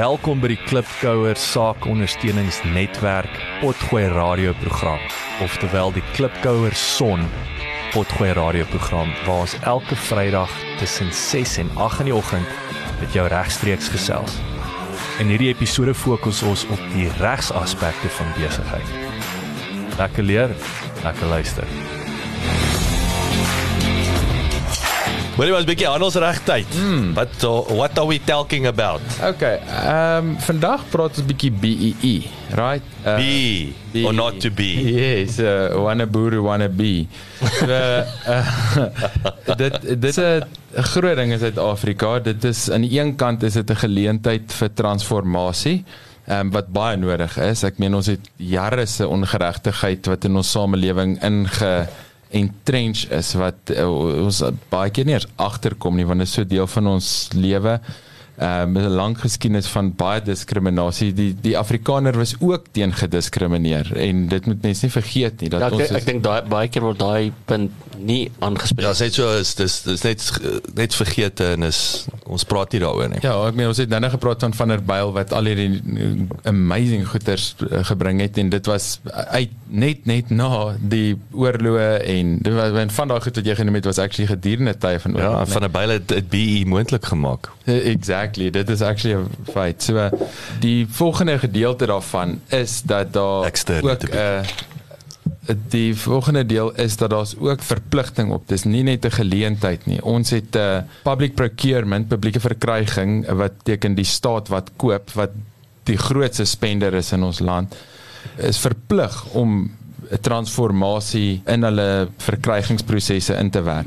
Welkom by die Klipkouer Saakondersteuningsnetwerk Potgooi radioprogram, oftewel die Klipkouer Son Potgooi radioprogram waar ons elke Vrydag tussen 6 en 8 in die oggend met jou regstreeks gesels. In hierdie episode fokus ons op die regsaspekte van besigheid. Lekker leer, lekker luister. Wanneer was bietjie handels regtyd? Mm. What what are we talking about? Okay. Ehm um, vandag praat ons bietjie BEE, right? Uh, be B or not to be. Yes, uh, wanna boer wanna be. So, uh, dit dit is 'n groot ding in Suid-Afrika. Dit is aan die een kant is dit 'n geleentheid vir transformasie. Ehm um, wat baie nodig is. Ek meen ons het jare se ongeregtigheid wat in ons samelewing inge en trench is wat uh, ons baie keer nie agterkom nie want dit is so deel van ons lewe um, met 'n lang geskiedenis van baie diskriminasie. Die die Afrikaner was ook teen gediskrimineer en dit moet mense nie vergeet nie dat ja, ek, ons is, ek dink daai baie keer word daai punt nie aangespreek. Ja, sê so is dis dis net net vergeete en is ons praat nie daaroor nie. Ja, ek meen ons het nou net gepraat van van der Byl wat al hierdie amazing goeders uh, gebring het en dit was uit net net na die oorloë en dit was van daai goed wat jy genoem het was actually gedurende tye van oorlog. Ja, van der Byl het dit BE moontlik gemaak. Uh, exactly dit is actually 'n feit. So die volgende gedeelte daarvan is dat daar Extern ook 'n uh, die volgende deel is dat daar's ook verpligting op. Dis nie net 'n geleentheid nie. Ons het 'n uh, public procurement publieke verkryging wat teken die staat wat koop wat die grootste spender is in ons land is verplig om 'n transformasie in hulle verkrygingsprosesse in te werk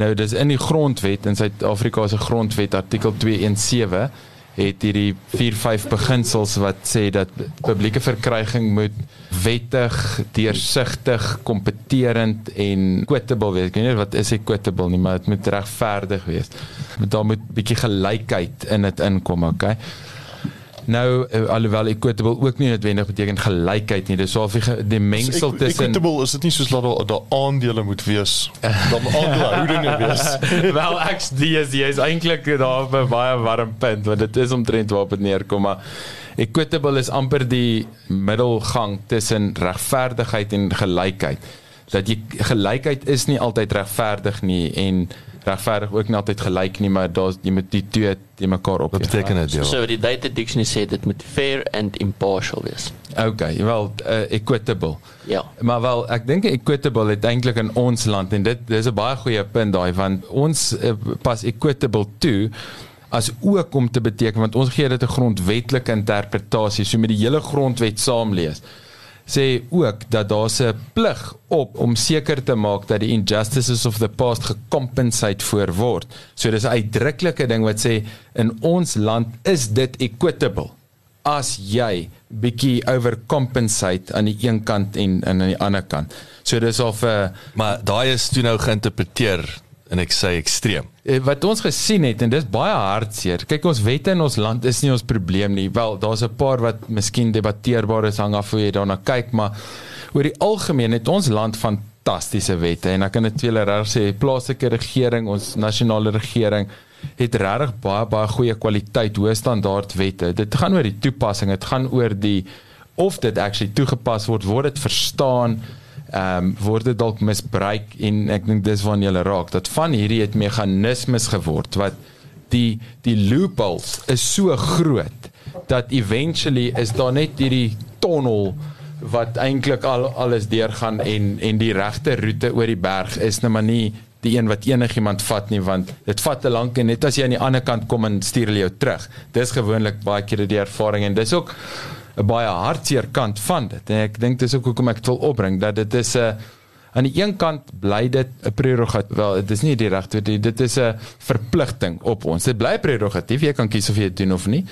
Nou dis in die grondwet in Suid-Afrika se grondwet artikel 217 het hierdie 4-5 beginsels wat sê dat publieke verkryging moet wettig, deursigtig, kompeterend en equitable wees. Ek weet nie wat is equitable nie, maar dit moet regverdig wees. Daar moet bietjie gelykheid in dit inkom, okay? Nou uh, alhoewel equitable ook nie noodwendig beteken gelykheid nie. Dis al die mengsel tussen Equitable is dit nie soos dat daar aandele moet wees. Dan aandelehoudinge wees. Wel ek dis jy is eintlik daar op 'n baie warm punt want dit is omtrent waar dit neerkom maar equitable is amper die middelgang tussen regverdigheid en gelykheid. Dat jy gelykheid is nie altyd regverdig nie en regverdig ook nie altyd gelyk nie, maar daar's jy moet die twee te mekaar op. Wat beteken dit? So, so die data dictionary sê dit moet fair and impartial wees. Okay, wel uh, equitable. Ja. Maar wel ek dink equitable het eintlik in ons land en dit dis 'n baie goeie punt daai want ons uh, pas equitable toe as ook om te beteken want ons gee dit 'n grondwetlike interpretasie so met die hele grondwet saamlees sê ook dat daar 'n plig op om seker te maak dat die injustices of the past gecompensate voor word. So dis 'n uitdruklike ding wat sê in ons land is dit equitable as jy bietjie overcompensate aan die een kant en, en aan die ander kant. So dis of 'n uh, maar daai is toe nou geïnterpreteer en ek sê ekstreem. Eh, wat ons gesien het en dis baie hartseer. Kyk ons wette in ons land is nie ons probleem nie. Wel, daar's 'n paar wat miskien debatteerbaar is hang af hoe jy daarna kyk, maar oor die algemeen het ons land fantastiese wette en ek kan dit vir julle reg sê, plaaslike regering, ons nasionale regering het regtig baie baie goeie kwaliteit, hoë standaard wette. Dit gaan oor die toepassing, dit gaan oor die of dit actually toegepas word, word dit verstaan ehm um, word dit dalk misbruik en ek dink dis waar jy raak dat van hierdie het meganismes geword wat die die loopholes is so groot dat eventually is daar net hierdie tonnel wat eintlik al alles deurgaan en en die regte roete oor die berg is net maar nie die een wat enigiemand vat nie want dit vat te lank en net as jy aan die ander kant kom en stuur hulle jou terug. Dis gewoonlik baie keer die ervaring en dis ook 'n baie hartseer kant van dit. En ek dink dis ook hoekom ek dit wil opbring dat dit is 'n aan die een kant bly dit 'n prerogatief. Wel, dit is nie die regte dit is 'n verpligting op ons. Dit bly prerogatief. Jy kan kies of jy doen of nie.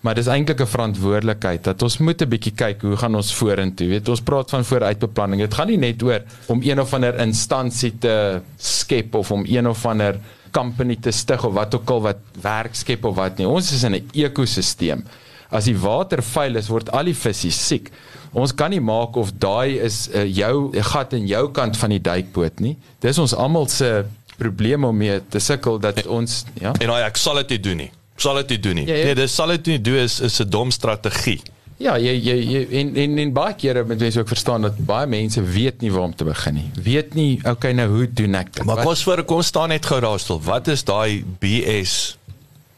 Maar dis eintlik 'n verantwoordelikheid dat ons moet 'n bietjie kyk hoe gaan ons vorentoe. Weet, ons praat van vooruitbeplanning. Dit gaan nie net oor om een of ander instansie te skep of om een of ander company te stig of wat ook al wat werk skep of wat nie. Ons is in 'n ekosisteem as die water vuil is word al die visse siek. Ons kan nie maak of daai is uh, jou gat in jou kant van die duikboot nie. Dis ons almal se probleem om mee te sukkel dat en, ons ja. En nou ek sal dit doen nie. Sal dit nie doen nie. Ja, ja. Nee, dis sal dit nie doen is is 'n dom strategie. Ja, jy jy, jy en, en en baie kere moet mense ook verstaan dat baie mense weet nie waar om te begin nie. Weet nie, okay, nou hoe doen ek dit? Maar kom ons vir kom staan net gou daar stil. Wat is daai BS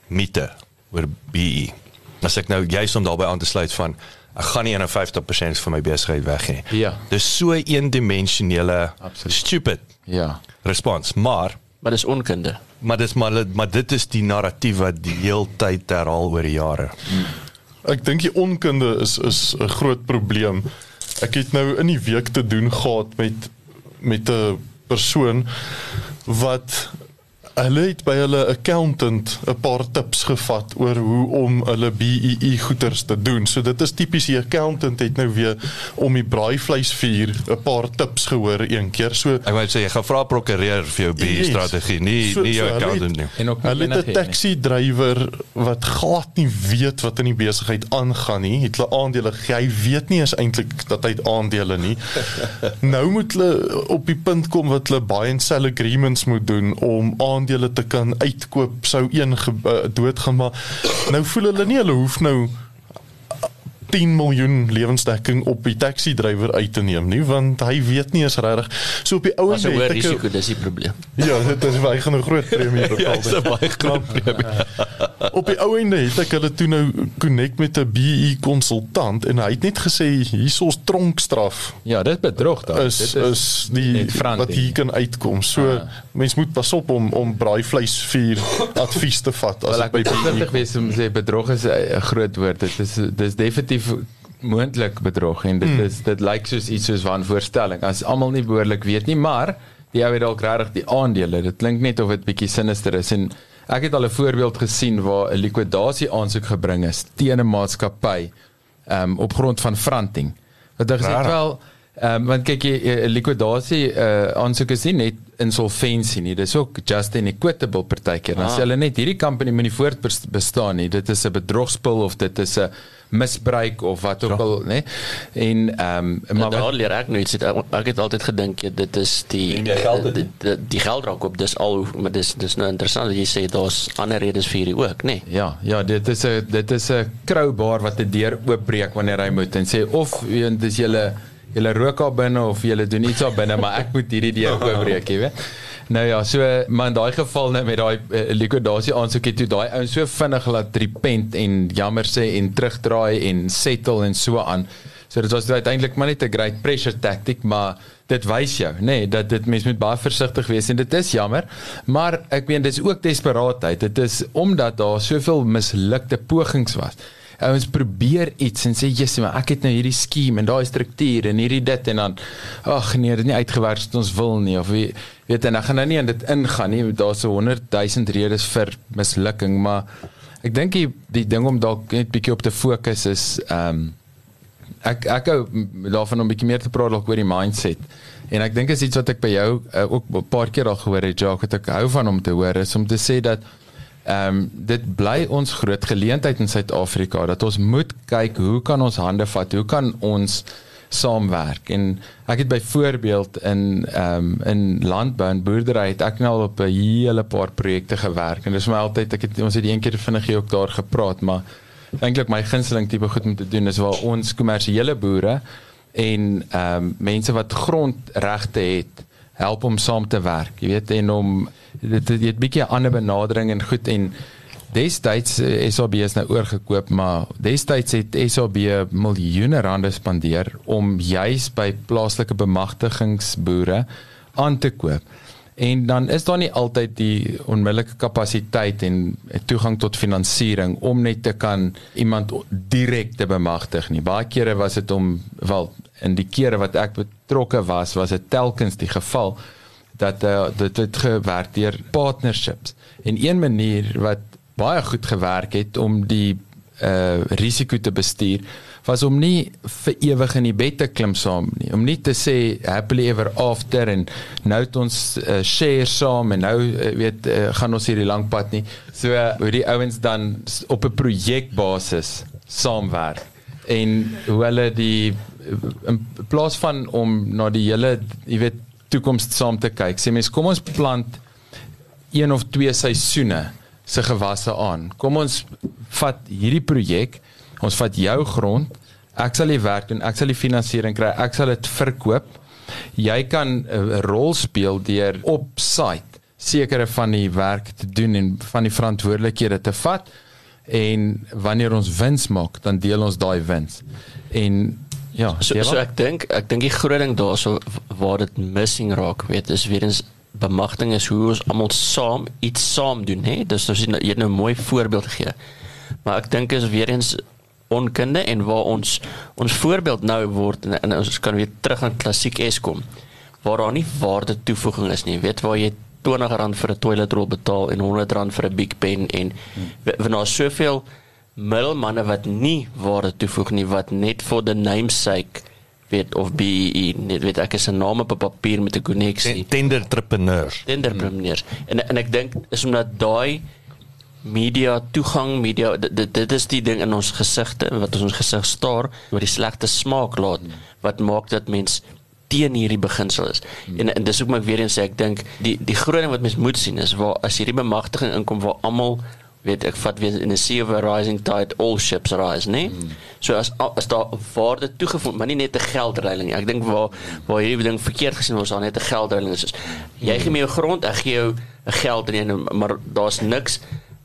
mite oor BE? As ek nou juis om daarbey aan te sluit van ek gaan nie 51% van my besigheid weg nie. Ja. Dis so eendimensionele stupid Ja. respons, maar Maar dis onkunde. maar dis maar maar dit is die narratief wat die heeltyd herhaal oor die jare. Ek dink die onkunde is is 'n groot probleem. Ek het nou in die week te doen gehad met met 'n persoon wat hulle het by hulle accountant 'n paar tips gevat oor hoe om hulle BEE goeders te doen. So dit is tipies die accountant het nou weer om die braaivleisvuur 'n paar tips gehoor een keer. So Ek wou sê jy gaan vra prokureur vir jou BE Yes. strategie, nie So- nie jou so accountant nie. En ook Hulle het 'n taxi drywer wat glad nie weet wat in die besigheid aangaan nie. Het hulle aandele. Hy weet nie eens eintlik dat hy het aandele nie. nou moet hulle op die punt kom wat hulle buy and sell agreements moet doen om aandele te kan uitkoop sou een doodgaan maar nou voel hulle nie hulle hoef nou 10 miljoen lewensdekking op die taxi drywer uit te neem nie want hy weet nie eens regtig so op die ou Maar so end hoë het ek 'n- risiko, dis die probleem. Ja, dit is hy gaan 'n groot premie betaal. Ja, dis 'n baie groot probleem. Op die ou einde het ek hulle toe nou connect met 'n BE konsultant en hy het net gesê hiersoos tronkstraf Ja, dit bedrog daar. is dit is die net front wat hier kan uitkom. So Ah. mens moet pas op om om braaivleis vir advies te vat as Wel dit ek by moet versigtig BE wees om sê bedrog is 'n groot woord. Dit is dis definitief moontlik bedrog en dit Hmm. is dit lyk soos iets soos wanvoorstelling. As almal nie behoorlik weet nie, maar die ou het dalk regtig die aandele. Dit klink net of dit bietjie sinister is en ek het al 'n voorbeeld gesien waar 'n likwidasie aansoek gebring is teen 'n maatskappy um, op grond van fronting. Wat hulle gesê het, wel Ehm um, want kyk jy eh, likwidasie uh aansoek is nie net insolventie nie. Dis ook just and equitable partykeer. Dan Ah. sê hulle net hierdie company moet nie voort bes- bestaan nie. Dit is 'n bedrogspel of dit is 'n misbruik of wat ook al, né? En ehm um, Maar daar leer ek nou iets. Ek het altyd gedink ja, dit is die jy geld die, die, die geld raak op dis al maar dis dis nou interessant dat jy sê daar's ander redes vir hierdie ook, nê? Nee. ja, ja, dit is 'n dit is 'n crowbar wat 'n deur oopbreek wanneer hy moet en sê of dis julle julle rook daar binne of julle doen iets daar binne, maar ek moet hierdie deur oopbreek, jy weet. Nou ja, so maar in daai geval nou met daai uh, likwidasie aansoek het toe daai ouens so vinnig laat repent en jammer sê en terugdraai en settle en so aan. So dit was uiteindelik maar net 'n great pressure tactic, maar dit wys jou, nê, nee, dat dit mens moet baie versigtig wees en dit is jammer, maar ek meen dis ook desperaatheid. Dit is omdat daar soveel mislukte pogings was. Ouens probeer iets en sê jissie maar ek het nou hierdie skema en daai struktuur en hierdie dit en dan ag nee, dit het nie uitgewerk soos ons wil nie of wie weet en ek gaan nou nie in dit ingaan nie. Daar's so 100 000 redes vir mislukking, maar ek dink die, die ding om dalk net bietjie op te fokus is ehm um, ek ek hou daarvan om bietjie meer te praat dalk oor die mindset. En ek dink is iets wat ek by jou uh, ook 'n paar keer al gehoor het, Jacques, wat ek hou van om te hoor is om te sê dat ehm um, dit bly ons groot geleentheid in Suid-Afrika dat ons moet kyk hoe kan ons hande vat? Hoe kan ons saamwerk? En ek het byvoorbeeld in ehm um, in landbou en boerdery het ek nou al op 'n hele paar projekte gewerk en dis my altyd ek het ons het een keer vinnig ook daar gepraat, maar eintlik my gunsteling tipe goed om te doen is waar ons kommersiële boere en ehm um, mense wat grondregte het help om saam te werk. Jy weet en om dit dit het 'n bietjie 'n ander benadering en goed en destyds eh, SAB is nou oorgekoop, maar destyds het SAB miljoene rande spandeer om juis by plaaslike bemagtigingsboere aan te koop. En dan is daar nie altyd die onmiddellike kapasiteit en toegang tot finansiering om net te kan iemand direk te bemagtig nie. Baie kere was dit om wel in die kere wat ek betrokke was, was dit telkens die geval dat uh, dit het gewerk deur partnerships. En een manier wat baie goed gewerk het om die uh risiko te bestuur was om nie vir ewig in die bed te klim saam nie. Om nie te sê happily ever after en nou het ons uh, share saam en nou uh, weet uh, gaan ons hierdie lang pad nie. So uh, hoe die ouens dan op 'n projekbasis saamwerk en hoe hulle die in plaas van om na die hele jy weet toekoms saam te kyk. Sê mens kom ons plant een of twee seisoene se gewasse aan. Kom ons vat hierdie projek, ons vat jou grond, ek sal die werk doen, ek sal die finansiering kry, ek sal dit verkoop. Jy kan 'n rol speel deur op site sekere van die werk te doen en van die verantwoordelikhede te vat en wanneer ons wins maak, dan deel ons daai wins. En ja, So, so ek dink ek dink die groot ding daarso waar dit missing raak, weet is weer eens bemagtiging is hoe ons almal saam iets saam doen, hè. Dis nou sien jy nou 'n mooi voorbeeld gegee. Maar ek dink is weer eens onkunde en waar ons ons voorbeeld nou word en, en ons kan weer terug aan klassiek Eskom waar daar nie waarde toevoeging is nie. Weet waar jy R20 vir 'n toiletrol betaal en R100 vir 'n Big Pen en wanneer daar soveel middelmanne wat nie waarde toevoeg nie wat net vir the namesake weet of BE net weet ek is 'n naam op 'n papier met 'n koneksie Tender entrepreneur. tenderpreneurs en en ek dink is omdat daai media toegang media dit, dit is die ding in ons gesigte wat ons gesig staar oor die slegte smaak laat wat maak dat mens teen hierdie beginsel is. En en dis ook maar weer eens sê ek dink die die groot ding wat mens moet sien is waar as hierdie bemagtiging inkom waar almal weet ek vat weer in 'n sea of a rising tide all ships rise? Nee? So as as daar waarde toegevoeg, maar nie net 'n geldreiling nie. Ek dink waar waar hierdie ding verkeerd gesien word, is daar net 'n geldreiling is. Jy gee my jou grond, ek gee jou 'n geldreiling, maar daar's niks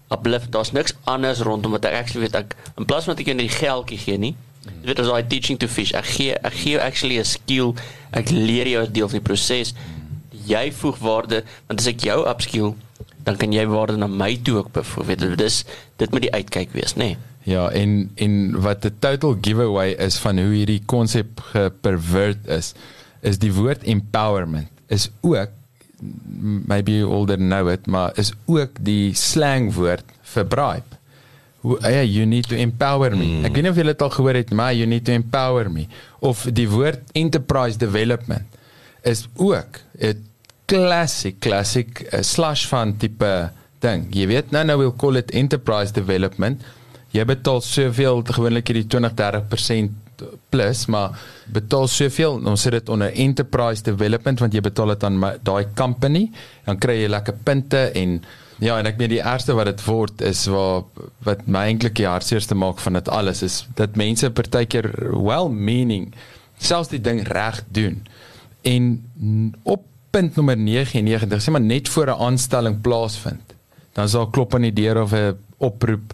uplift, daar's niks anders rondom wat ek actually weet ek in plaas van dat ek jou net die geldjie gee nie. Jy weet as I teaching to fish, ek gee ek gee actually 'n skill. Ek leer jou deel van die proses. Jy voeg waarde want as ek jou upskill dan kan jy waarde na my toe ook byvoorbeeld. Dis dit moet die uitkyk wees, nê? Nee. Ja, en en wat 'n total giveaway is van hoe hierdie konsep gepervert is, is die woord empowerment is ook maybe didn't know it, maar is ook die slangwoord vir bribe. Hoe ja, you need to empower me. Mm. Ek weet nie of julle dit al gehoor het, maar you need to empower me of die woord enterprise development is ook 'n classic classic uh, slash van tipe ding. Jy weet nou nou we'll call it enterprise development. Jy betaal soveel gewoonlik hierdie 20-30% plus, maar betaal soveel, ons sit dit onder enterprise development want jy betaal dit aan daai company, dan kry jy lekker punte en ja, en ek meen die eerste wat dit word is waar wat my eintlik die hartseerste maak van dit alles is dat mense partykeer well meaning selfs die ding reg doen. En op punt nommer 99, sê maar net voor 'n aanstelling plaasvind, dan sal klop aan die deur of 'n oproep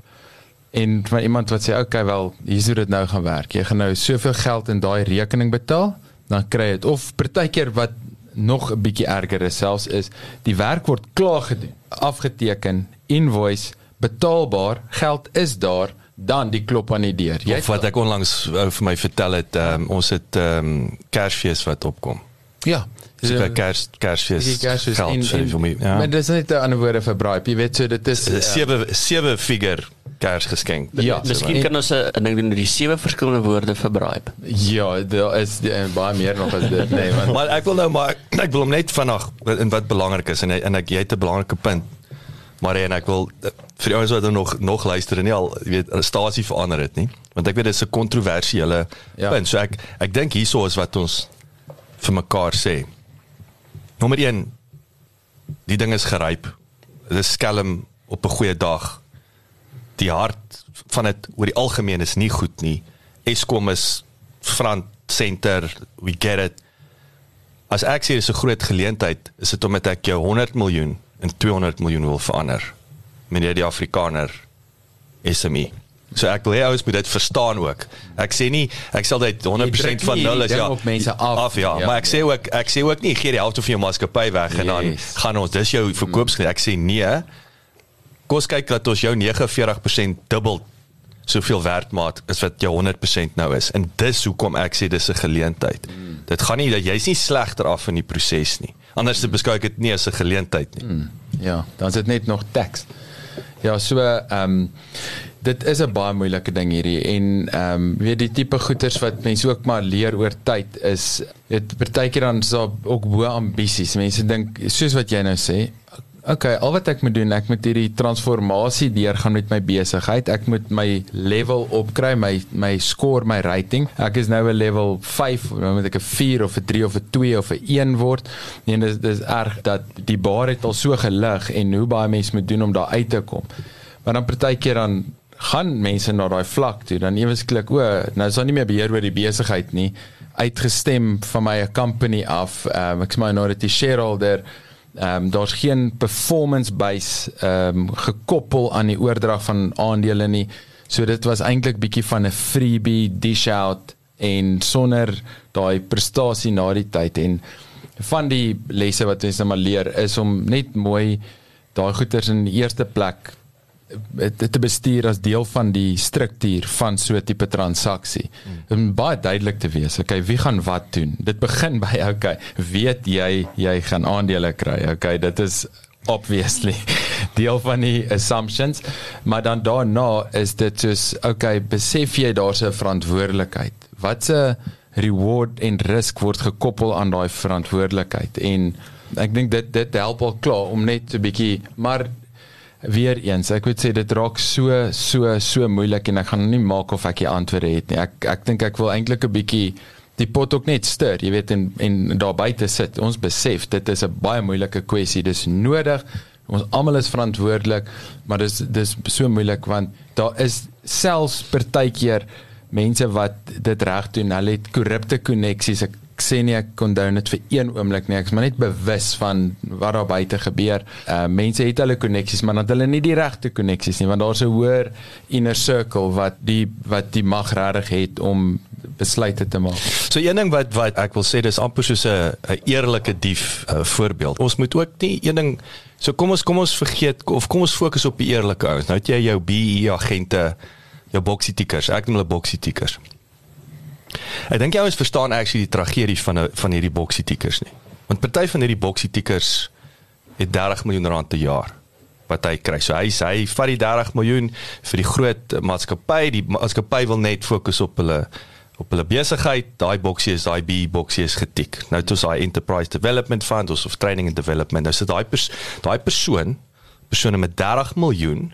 en van iemand wat sê okay wel, hier's hoe dit nou gaan werk. Jy gaan nou soveel geld in daai rekening betaal, dan kry jy dit of partykeer wat nog 'n bietjie erger is selfs is die werk word klaar gedoen, afgeteken, invoice, betaalbaar, geld is daar, dan die klop aan die deur. Of wat ek onlangs uh, vir my vertel het, um, ons het um, Kersfees wat opkom. ja, Dis 'n kers Kersfees. die Kersfees geld en, vir en, vir my. ja. maar Ja. dis net 'n ander woorde vir bribe. Jy weet so dit is 'n sewe sewe figure Kersgeskenk. Ja, Miskien kan ons 'n ding doen met die sewe verskillende woorde vir bribe. Ja, daar is uh, baie meer nog as dit, nee, want Maar ek wil nou maar ek wil hom net vinnig in wat belangrik is en en ek jy het 'n belangrike punt. Maar en ek wil eh, vir die ouens wat er nog nog luister en nie al weet stasie verander het nie, want ek weet dit is 'n kontroversiële Ja. punt. So ek ek dink hierso is wat ons vir mekaar sê. Nommer 1 die ding is geryp. Dit is skelm op 'n goeie dag. Die hart van dit oor die algemeen is nie goed nie. Eskom is front center, we get it. As ek sê dis 'n groot geleentheid, is dit omdat ek jou 100 miljoen in 200 miljoen wil verander. Meneer die Afrikaner SME. So ek wil hê ouens moet dit verstaan ook. Ek sê nie ek sal dit 100% van nie nul die is ding ja. af af ja, ja, maar ek sê ook ek sê ook nie gee die helfte van jou maatskappy weg en dan Yes. gaan ons dis jou verkoopsgeld. Ek sê nee. Kos kyk dat ons jou 49% dubbel soveel werd maak as wat jou 100% nou is. En dis hoekom ek sê dis 'n geleentheid. Mm. Dit gaan nie dat jy's nie slegter af in die proses nie. Anders mm. beskou ek dit nie as 'n geleentheid nie. Mm. ja, dan is dit net nog teks. Ja, so ehm um, dit is 'n baie moeilike ding hierdie en ehm um, weet die tipe goeters wat mense ook maar leer oor tyd is weet partykeer dan is daar ook bo ambisies. Mense dink soos wat jy nou sê, Okay, al wat ek moet doen, ek moet hierdie transformasie deurgaan met my besigheid. Ek moet my level opkry, my my score, my rating. Ek is nou 'n level 5, nou moet ek 'n 4 of 'n 3 of 'n 2 of 'n 1 word. Nee, dis dis erg dat die bar het al so gelig en hoe baie mense moet doen om daar uit te kom. Maar dan partykeer dan gaan mense na daai vlak toe, dan ewesklik o, nou is daar nie meer beheer oor die besigheid nie uitgestem van my company af. Um, ek is my minority shareholder. Ehm um, daar's geen performance base ehm um, gekoppel aan die oordrag van aandele nie. So dit was eintlik bietjie van 'n freebie dish out en sonder daai prestasie na die tyd en van die lesse wat ons nou maar leer is om net mooi daai goeders in die eerste plek te bestuur as deel van die struktuur van so 'n tipe transaksie. Om hmm. baie duidelik te wees, okay, wie gaan wat doen? Dit begin by okay, weet jy jy gaan aandele kry. Okay, dit is obviously deel van die assumptions, maar dan daarna is dit soos okay, besef jy daar's 'n verantwoordelikheid. Wat 'n reward en risk word gekoppel aan daai verantwoordelikheid en ek dink dit dit help al klaar om net 'n bietjie maar weer eens ek moet sê dit raak so so so moeilik en ek gaan nie maak of ek die antwoorde het nie. Ek ek dink ek wil eintlik 'n bietjie die pot ook net stir jy weet en en daar buite sit. Ons besef dit is 'n baie moeilike kwessie dis nodig. Ons almal is verantwoordelik maar dis dis so moeilik want daar is selfs partykeer mense wat dit reg doen. Hulle het korrupte koneksies ek sê nie ek condone dit vir een oomblik nie. Ek is maar net bewus van wat daar buite gebeur. Uh mense het hulle koneksies, maar dan hulle nie die regte koneksies nie, want daar's 'n hoër inner circle wat die wat die mag regtig het om besluite te maak. So een ding wat wat ek wil sê dis amper soos 'n 'n eerlike dief uh, voorbeeld. Ons moet ook nie een ding so kom ons kom ons vergeet of kom ons fokus op die eerlike ouens. Nou het jy jou BE agente, jou boxie tickers. Ek noem hulle boxie tickers. Ek dink jy ouens verstaan actually die tragedie van 'n van hierdie boxie tickers nie. Want party van hierdie boxie tickers het 30 miljoen rand per jaar wat hy kry. So hy hy vat die 30 miljoen vir die groot maatskappy. Die maatskappy wil net fokus op hulle op hulle besigheid. Daai boksie is daai B boksie is getik. Nou dit is daai enterprise development fund of training and development. Nou so daai pers, daai persoon persone met 30 miljoen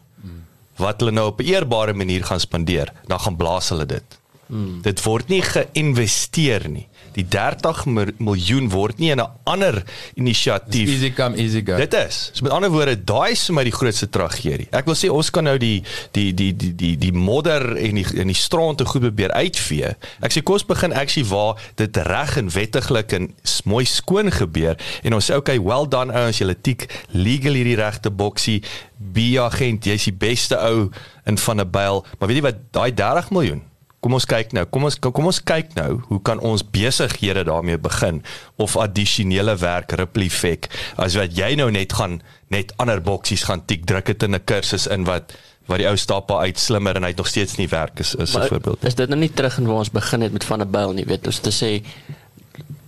wat hulle nou op 'n eerbare manier gaan spandeer, dan gaan blaas hulle dit. Hmm. Dit word nie geïnvesteer nie. Die 30 miljoen word nie in 'n ander inisiatief. Easy come easy go. Dit is. So met ander woorde, daai is vir my die grootste tragedie. Ek wil sê ons kan nou die die die die die die modder en die in die strand te goed probeer uitvee. Ek sê kos begin actually waar dit reg en wettiglik en mooi skoon gebeur en ons sê okay, well done ouens, julle tik legal hierdie regte boksie. Be agent, jy's die beste ou in van 'n byl. Maar weet jy wat, daai 30 miljoen kom ons kyk nou. Kom ons kom ons kyk nou, hoe kan ons besighede daarmee begin of addisionele werk ripple effek as wat jy nou net gaan net ander boksies gaan tik druk dit in 'n kursus in wat wat die ou stappa uit slimmer en hy het nog steeds nie werk is is 'n voorbeeld. Is dit nou nie terug in waar ons begin het met van 'n byl nie, weet ons te sê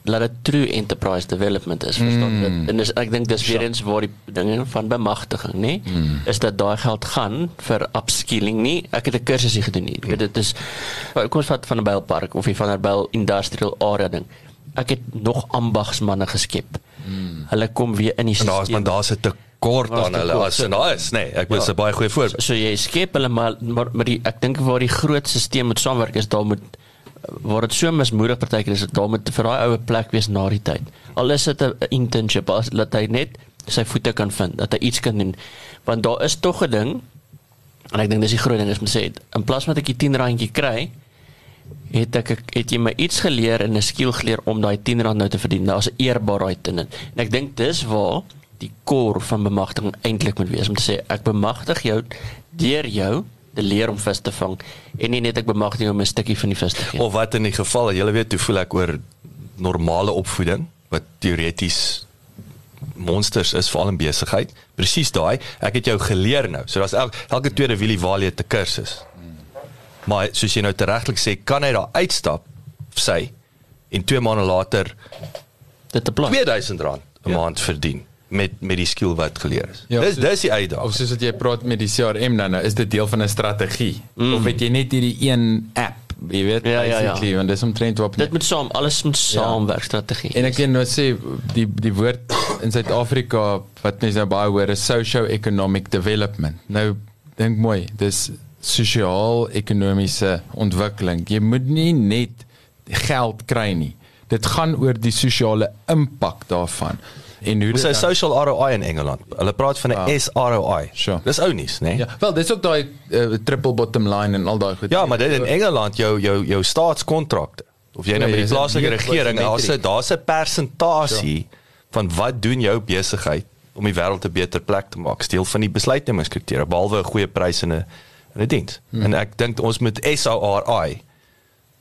laat dit true enterprise development is verstaan dit mm. en dis, ek dink dis weer eens waar die dinge van bemagtiging nê? Mm. is dat daai geld gaan vir upskilling. Nie ek het 'n kursus hier gedoen nie. Weet dit is kom ons vat van 'n bylpark of van 'n byl industrial area ding. Ek het nog ambagsmanne geskep. Mm. hulle kom weer in die en daar's maar daar's 'n kort aan hulle as en daar is nê nee, ek wil 'n ja. baie goeie voorbeeld. So, so jy skep hulle maar maar, maar die, ek dink waar die groot stelsel moet saamwerk is daar moet waar dit so mismoedig partykeer is dit daar moet vir daai oue plek wees na die tyd. Al is dit 'n internship as dat hy net sy voete kan vind, dat hy iets kan doen. Want daar is tog 'n ding en ek dink dis die groot ding is om sê in plaas van dat ek die 10 randjie kry, het ek het jy my iets geleer en 'n skill geleer om daai 10 rand nou te verdien. Daar's 'n eerbaarheid in dit. En ek dink dis waar die core van bemagtiging eintlik moet wees om te sê ek bemagtig jou deur jou te leer om vis te vang en nie net ek bemagtig om 'n stukkie van die vis te gee. Of wat in die geval, jy weet hoe voel ek oor normale opvoeding wat teoreties monsters is veral in besigheid. Presies daai, ek het jou geleer nou. So daar's elke, elke tweede wielie walie te kursus. Maar soos jy nou regtelik sê, kan hy daar uitstap sê en 2 maande later dit te plan 2000 rand 'n ja. maand verdien met met die skill wat geleer is. Ja, dis dis die uitdaging. Of soos wat jy praat met die CRM dan nou, is dit deel van 'n strategie mm. of het jy net hierdie een app jy weet Ja, ja, ja. basically want dis omtrent wat Dit moet saam alles moet saamwerk strategie. En ek wil nou sê die die woord in Suid-Afrika wat mense nou baie hoor is socio-economic development. Nou dink mooi, dis sosiaal-ekonomiese ontwikkeling. Jy moet nie net geld kry nie. Dit gaan oor die sosiale impak daarvan. En hoe Dis 'n social ROI in Engeland. Hulle praat van 'n Ah. SROI. Sure. Dis ou nuus, né? Ja, wel dis ook daai uh, triple bottom line en al daai goed. Ja, maar dit in Engeland jou jou jou staatskontrakte. Of jy nou Nee, met die plaaslike regering, daar's 'n daar's 'n persentasie van wat doen jou besigheid om die wêreld 'n beter plek te maak. Deel van die besluitnemingskriteria behalwe 'n goeie prys en 'n en 'n diens. Hmm. En ek dink ons met SROI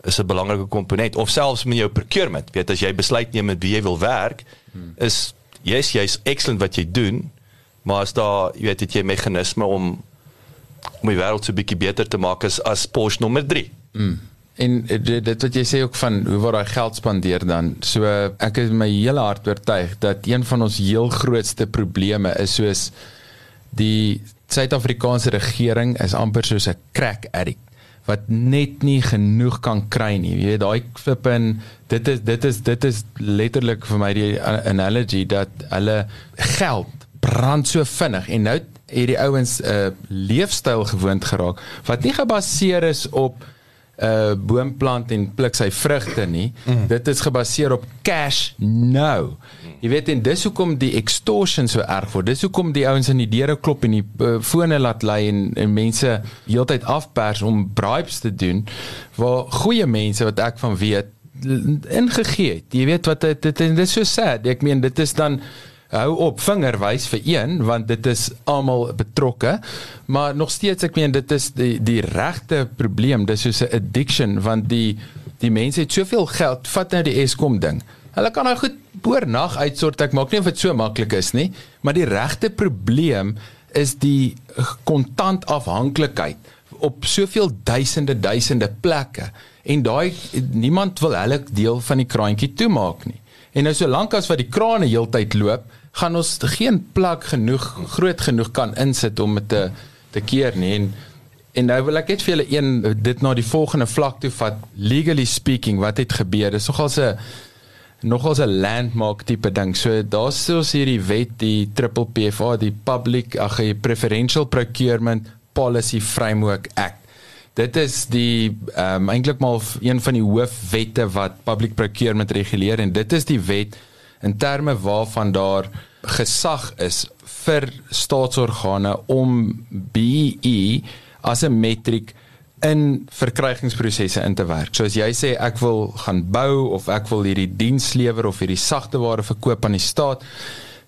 is 'n belangrike komponent of selfs met jou procurement. Weet as jy besluit neem met wie jy wil werk, hmm. is yes, jy's excellent wat jy doen, maar as daar, jy weet, het jy meganisme om om die wêreld so 'n bietjie beter te maak as as Porsche nommer 3. En eh, dit wat jy sê ook van hoe word daai geld spandeer dan? So ek is my hele hart oortuig dat een van ons heel grootste probleme is soos die Suid-Afrikaanse regering is amper soos 'n crack addict wat net nie genoeg kan kry nie. Jy weet daai flippin dit is dit is dit is letterlik vir my die a- analogy dat hulle geld brand so vinnig en nou het hierdie ouens 'n uh, leefstyl gewoond geraak wat nie gebaseer is op 'n uh, boomplant en pluk sy vrugte nie. Mm. Dit is gebaseer op cash now. Jy weet en dis hoekom die extortion so erg word. Dis hoekom die ouens in die deure klop en die uh, fone laat lei en, en mense heeltyd afpers om bribes te doen waar goeie mense wat ek van weet ingegee het. Jy weet wat dit, dit is so sad. Ek meen dit is dan hou op vingerwys vir een want dit is almal betrokke. Maar nog steeds ek meen dit is die die regte probleem. Dis soos 'n addiction want die die mense het soveel geld vat nou die Eskom ding. Hulle kan nou goed boornag uitsort. Ek maak nie of dit so maklik is nie maar die regte probleem is die kontant afhanklikheid op soveel duisende duisende plekke. En daai niemand wil hulle deel van die kraantjie toemaak nie. En nou solank as wat die krane heeltyd loop gaan ons geen plek genoeg groot genoeg kan insit om dit te te keer nie. En en nou wil ek net vir julle een dit na die volgende vlak toe vat. Legally speaking wat het gebeur? Dis nogals 'n nogals 'n landmark tipe ding. So daar's soos hierdie wet die triple PFA die public ag die preferential procurement policy framework act. Dit is die ehm um, eintlik maar een van die hoofwette wat public procurement reguleer en dit is die wet in terme waarvan daar gesag is vir staatsorgane om BE as 'n metriek in verkrygingsprosesse in te werk. So as jy sê ek wil gaan bou of ek wil hierdie diens lewer of hierdie sagteware verkoop aan die staat,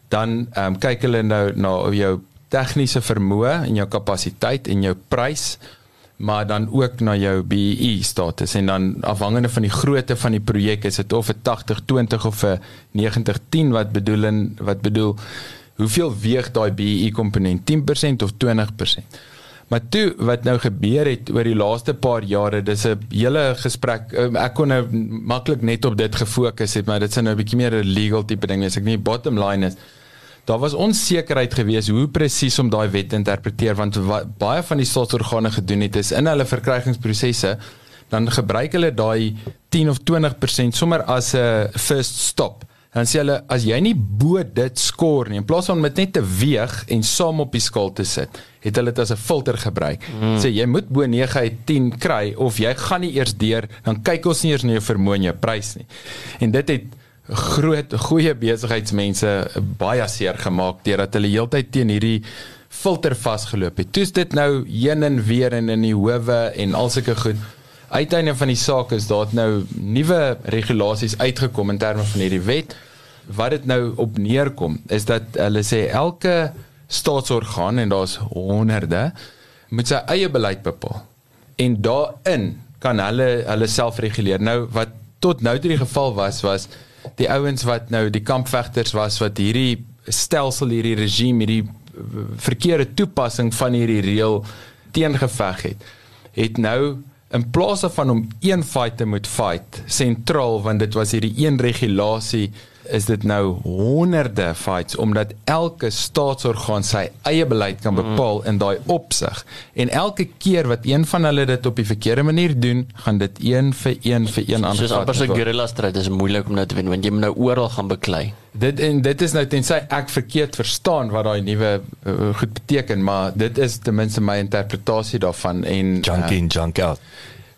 dan ehm um, kyk hulle nou na jou tegniese vermoë en jou kapasiteit en jou prys maar dan ook na jou BEE status en dan afhangende van die grootte van die projek is dit of 'n 80-20 of 'n 90-10 wat bedoel en wat bedoel hoeveel weeg daai BEE komponent 10% of 20%. Maar toe wat nou gebeur het oor die laaste paar jare, dis 'n hele gesprek. um, Ek kon nou maklik net op dit gefokus het, maar dit is nou 'n bietjie meer 'n legal tipe ding wees. Ek nie bottom line is Daar was onsekerheid geweest hoe presies om daai wet te interpreteer want wat baie van die staatsorgane gedoen het is in hulle verkrygingsprosesse dan gebruik hulle daai 10 of 20% sommer as 'n first stop. Dan sê hulle as jy nie bo dit skoor nie in plaas van met net te weeg en saam op die skaal te sit, het hulle dit as 'n filter gebruik. Mm. Sê jy moet bo 9 uit 10 kry of jy gaan nie eers deur dan kyk ons nie eers na jou vermoë en jou prys nie. En dit het groot goeie besigheidsmense baie seer gemaak deurdat hulle heeltyd teen hierdie filter vasgeloop het. Toe's dit nou heen en weer en in die howe en al sulke goed. Uiteinde van die saak is daar nou nuwe regulasies uitgekom in terme van hierdie wet. Wat dit nou op neerkom is dat hulle sê elke staatsorgaan en daar's honderde moet sy eie beleid bepaal. En daarin kan hulle hulle self reguleer. Nou wat tot nou toe die geval was was die ouens wat nou die kampvegters was wat hierdie stelsel hierdie regime hierdie verkeerde toepassing van hierdie reël teengeveg het het nou in plaas daarvan om een fight te moet fight sentraal want dit was hierdie een regulasie is dit nou honderde fights omdat elke staatsorgaan sy eie beleid kan bepaal in daai opsig. En elke keer wat een van hulle dit op die verkeerde manier doen, gaan dit een vir een vir een Soos aangevat. amper so word. guerrilla stryd is moeilik om nou te wen want jy moet nou oral gaan beklei. Dit en dit is nou tensy ek verkeerd verstaan wat daai nuwe uh, goed beteken, maar dit is ten minste my interpretasie daarvan en Junk uh, in, junk out.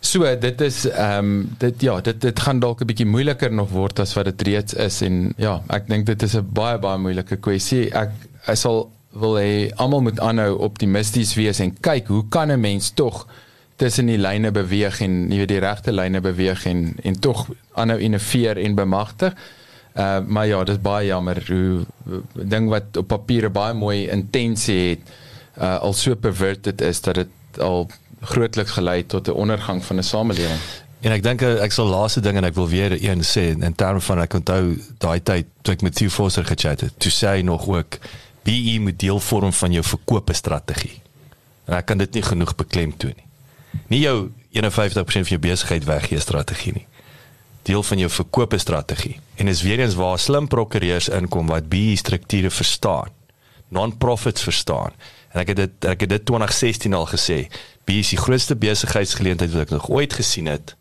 So dit is ehm um, dit ja, dit dit gaan dalk 'n bietjie moeiliker nog word as wat dit reeds is en ja, ek dink dit is 'n baie baie moeilike kwessie. Ek ek sal wil hê almal moet aanhou optimisties wees en kyk hoe kan 'n mens tog tussen die lyne beweeg en jy weet die regte lyne beweeg en en tog aanhou innoveer en bemagtig. Uh maar ja, dis baie jammer hoe 'n ding wat op papier baie mooi intensie het uh al so perverted is dat dit al grootliks gelei tot 'n ondergang van 'n samelewing. En ek dink ek sal laaste ding en ek wil weer een sê in terme van ek onthou daai tyd toe ek met Theo Forster gechat het. Toe sê hy nog ook BE moet deel vorm van jou verkope strategie. En ek kan dit nie genoeg beklemtoon nie. Nie jou 51% van jou besigheid weggee strategie nie. Deel van jou verkope strategie. En is weer eens waar slim prokureurs inkom wat BE strukture verstaan. Non-profits verstaan. En ek het dit ek het dit 2016 al gesê. BE is die grootste besigheidsgeleentheid wat ek nog ooit gesien het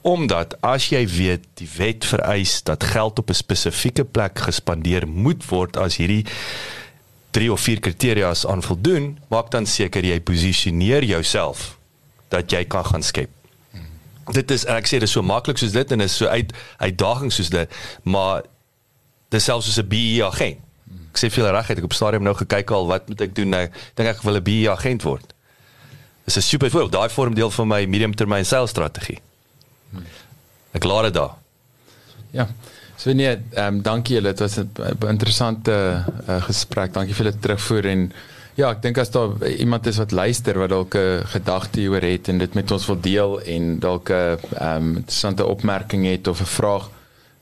omdat as jy weet die wet vereis dat geld op 'n spesifieke plek gespandeer moet word as hierdie 3 of 4 kriteria's aan voldoen, maak dan seker jy posisioneer jouself dat jy kan gaan skep. Dit is ek sê dit is so maklik soos dit en is so uit uitdagings soos dit, maar dis selfs soos 'n BE agent. Sê veel regtig, ek op stadium nou gekyk al wat moet ek doen nou? Dink ek wil 'n BE agent word. Dis 'n super voorbeeld. Daai vorm deel van my medium termyn sales strategie. Ek laat dit daar. Ja. So nee, ehm um, dankie julle. Dit was 'n interessante uh, gesprek. Dankie vir julle terugvoer en ja, ek dink as daar iemand is wat luister wat dalk 'n gedagte hieroor het en dit met ons wil deel en dalk 'n ehm um, interessante opmerking het of 'n vraag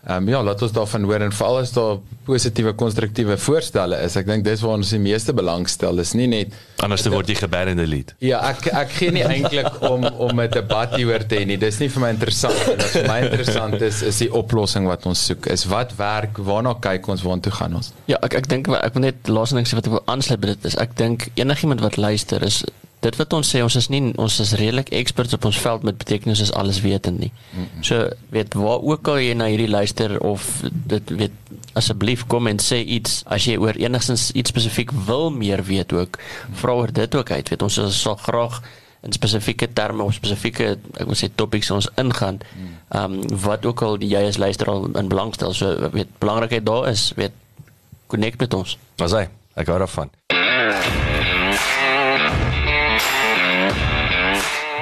Ehm um, ja, laat ons daarvan hoor en veral as daar positiewe konstruktiewe voorstelle is. Ek dink dis waar ons die meeste belang stel. Dis nie net Anders dan word jy geban in die lead. Ja, ek ek gee nie eintlik om om 'n debat hieroor te hê nie. Dis nie vir my interessant nie. Wat vir my interessant is is die oplossing wat ons soek. Is wat werk? Waarna kyk ons? Waartoe gaan ons? Ja, ek ek dink ek wil net laaste ding sê wat ek wil aansluit by dit is ek dink enigiemand wat luister is dit wat ons sê ons is nie ons is redelik experts op ons veld met beteken ons is alles wetend nie. So weet waar ook al jy na hierdie luister of dit weet asseblief kom en sê iets as jy oor enigstens iets spesifiek wil meer weet ook vra oor dit ook uit weet ons sal graag in spesifieke terme of spesifieke ek wil sê topics ons ingaan. Ehm um, wat ook al jy as luisteraar in belang stel. So weet belangrikheid daar is weet connect met ons. Maar sê, ek hou daarvan.